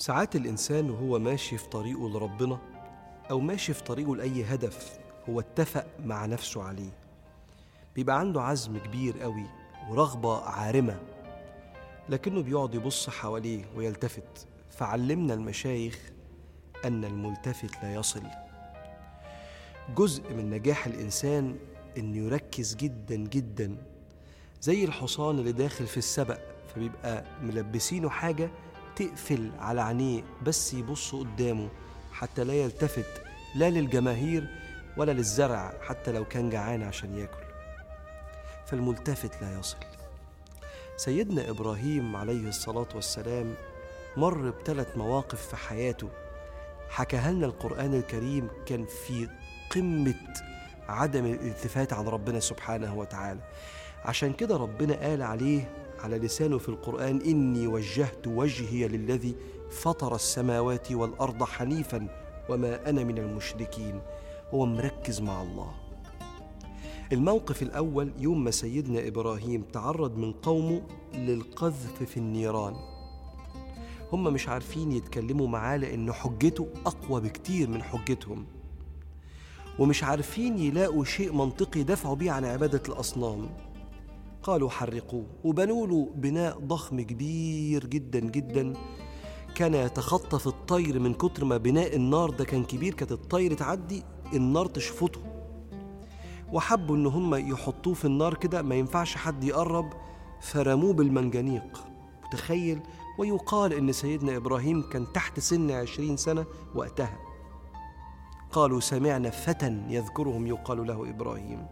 ساعات الإنسان وهو ماشي في طريقه لربنا أو ماشي في طريقه لأي هدف هو اتفق مع نفسه عليه. بيبقى عنده عزم كبير قوي ورغبة عارمة لكنه بيقعد يبص حواليه ويلتفت. فعلمنا المشايخ أن الملتفت لا يصل. جزء من نجاح الإنسان إنه يركز جدا جدا زي الحصان اللي داخل في السبق فبيبقى ملبسينه حاجة تقفل على عينيه بس يبص قدامه حتى لا يلتفت لا للجماهير ولا للزرع حتى لو كان جعان عشان ياكل. فالملتفت لا يصل. سيدنا إبراهيم عليه الصلاة والسلام مر بثلاث مواقف في حياته حكاها لنا القرآن الكريم كان في قمة عدم الالتفات عن ربنا سبحانه وتعالى. عشان كده ربنا قال عليه على لسانه في القرآن إني وجهت وجهي للذي فطر السماوات والأرض حنيفا وما أنا من المشركين. هو مركز مع الله. الموقف الأول يوم ما سيدنا إبراهيم تعرض من قومه للقذف في النيران. هم مش عارفين يتكلموا معاه لأن حجته أقوى بكتير من حجتهم. ومش عارفين يلاقوا شيء منطقي دفعوا بيه عن عبادة الأصنام. قالوا حرقوه وبنوا له بناء ضخم كبير جدا جدا. كان يتخطف الطير من كتر ما بناء النار ده كان كبير كانت الطير تعدي النار تشفطه. وحبوا إن هم يحطوه في النار كده ما ينفعش حد يقرب فرموه بالمنجنيق. تخيل ويقال إن سيدنا إبراهيم كان تحت سن عشرين سنة وقتها. قالوا سمعنا فتى يذكرهم يقال له إبراهيم.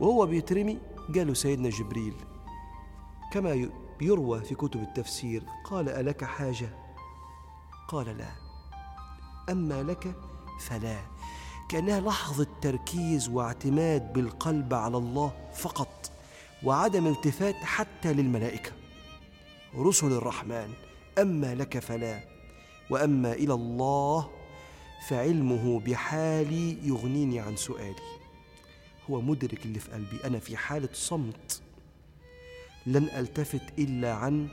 وهو بيترمي جاله سيدنا جبريل كما يروى في كتب التفسير قال ألك حاجة؟ قال لا. أما لك فلا. كأنها لحظة تركيز واعتماد بالقلب على الله فقط وعدم التفات حتى للملائكة. رسل الرحمن أما لك فلا وأما إلى الله فعلمه بحالي يغنيني عن سؤالي. هو مدرك اللي في قلبي. أنا في حالة صمت لن ألتفت إلا عن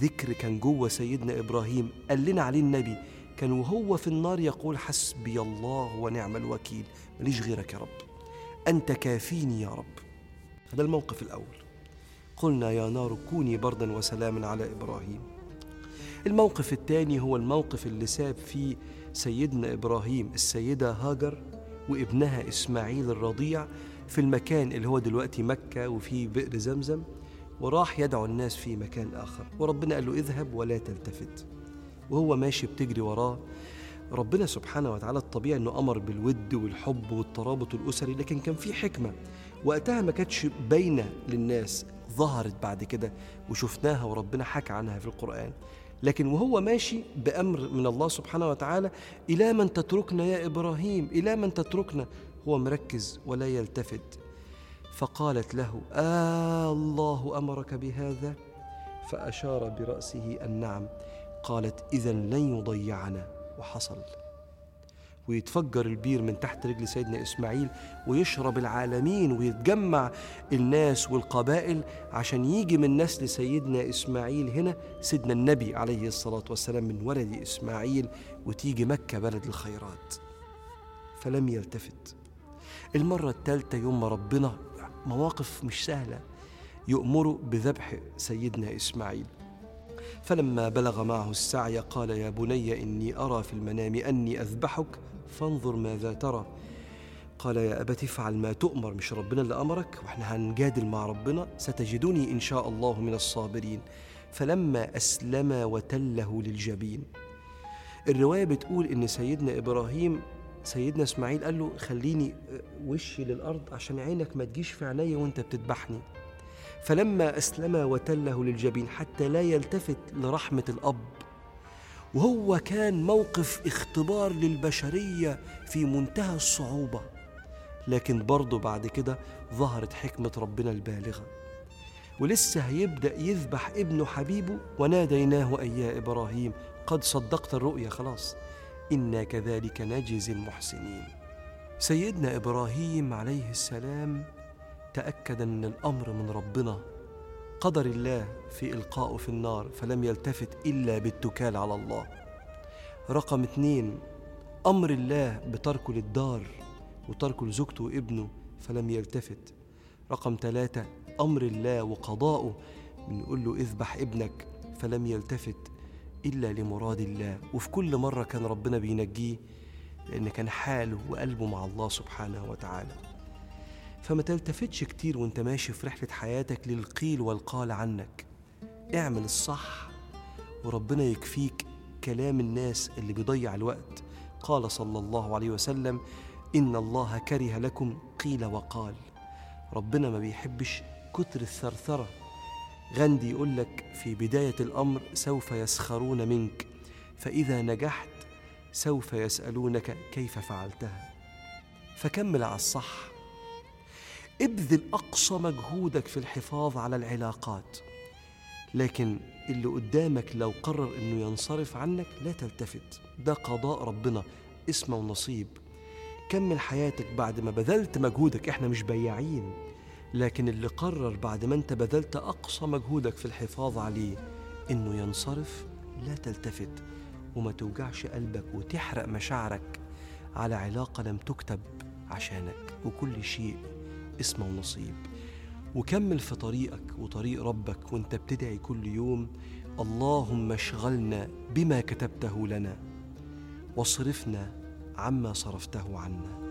ذكر كان جوه سيدنا إبراهيم. قال لنا عليه النبي كان وهو في النار يقول حسبي الله ونعم الوكيل. ماليش غيرك يا رب. أنت كافيني يا رب. هذا الموقف الأول. قلنا يا نار كوني بردا وسلاما على إبراهيم. الموقف الثاني هو الموقف اللي ساب فيه سيدنا إبراهيم السيدة هاجر. وابنها إسماعيل الرضيع في المكان اللي هو دلوقتي مكة وفيه بئر زمزم وراح يدعو الناس في مكان آخر. وربنا قال له اذهب ولا تلتفت. وهو ماشي بتجري وراه. ربنا سبحانه وتعالى الطبيعي إنه أمر بالود والحب والترابط الأسري لكن كان في حكمة. وقتها ما كانتش باينة للناس ظهرت بعد كده وشفناها وربنا حكى عنها في القرآن. لكن وهو ماشي بأمر من الله سبحانه وتعالى إلى من تتركنا يا إبراهيم؟ إلى من تتركنا؟ هو مركز ولا يلتفت. فقالت له آه الله أمرك بهذا؟ فأشار برأسه النعم. قالت إذا لن يضيعنا. وحصل. ويتفجر البير من تحت رجل سيدنا إسماعيل ويشرب العالمين ويتجمع الناس والقبائل عشان يجي من نسل سيدنا إسماعيل هنا سيدنا النبي عليه الصلاة والسلام من ولد إسماعيل وتيجي مكة بلد الخيرات. فلم يلتفت. المرة الثالثة يوم ما ربنا مواقف مش سهلة يؤمر بذبح سيدنا إسماعيل. فلما بلغ معه السعي قال يا بني إني أرى في المنام أني أذبحك فانظر ماذا ترى. قال يا أبت افعل ما تؤمر مش ربنا اللي أمرك وإحنا هنجادل مع ربنا ستجدني إن شاء الله من الصابرين. فلما أسلم وتله للجبين. الرواية بتقول إن سيدنا إبراهيم سيدنا إسماعيل قال له خليني وشي للأرض عشان عينك ما تجيش في عينيا وأنت بتذبحني. فلما أسلم وتله للجبين حتى لا يلتفت لرحمة الأب. وهو كان موقف اختبار للبشرية في منتهى الصعوبة. لكن برضه بعد كده ظهرت حكمة ربنا البالغة. ولسه هيبدأ يذبح ابنه حبيبه وناديناه أي يا إبراهيم قد صدقت الرؤيا خلاص. إنا كذلك نجزي المحسنين. سيدنا إبراهيم عليه السلام تأكد أن الأمر من ربنا. قدر الله في إلقائه في النار فلم يلتفت إلا بالتكال على الله. رقم اتنين أمر الله بتركه للدار وتركه لزوجته وابنه فلم يلتفت. رقم ثلاثة أمر الله وقضاؤه بنقول له اذبح ابنك فلم يلتفت إلا لمراد الله. وفي كل مرة كان ربنا بينجيه لأن كان حاله وقلبه مع الله سبحانه وتعالى. فما تلتفتش كتير وانت ماشي في رحلة حياتك للقيل والقال عنك. اعمل الصح وربنا يكفيك كلام الناس اللي بيضيع الوقت. قال صلى الله عليه وسلم إن الله كره لكم قيل وقال. ربنا ما بيحبش كتر الثرثرة. غاندي يقول لك في بداية الأمر سوف يسخرون منك فإذا نجحت سوف يسألونك كيف فعلتها. فكمل على الصح. ابذل أقصى مجهودك في الحفاظ على العلاقات. لكن اللي قدامك لو قرر إنه ينصرف عنك لا تلتفت. ده قضاء ربنا اسمه ونصيب. كمل حياتك بعد ما بذلت مجهودك إحنا مش بياعين. لكن اللي قرر بعد ما أنت بذلت أقصى مجهودك في الحفاظ عليه إنه ينصرف لا تلتفت. وما توجعش قلبك وتحرق مشاعرك على علاقة لم تكتب عشانك. وكل شيء اسمه ونصيب. وكمل في طريقك وطريق ربك وانت بتدعي كل يوم اللهم اشغلنا بما كتبته لنا واصرفنا عما صرفته عنا.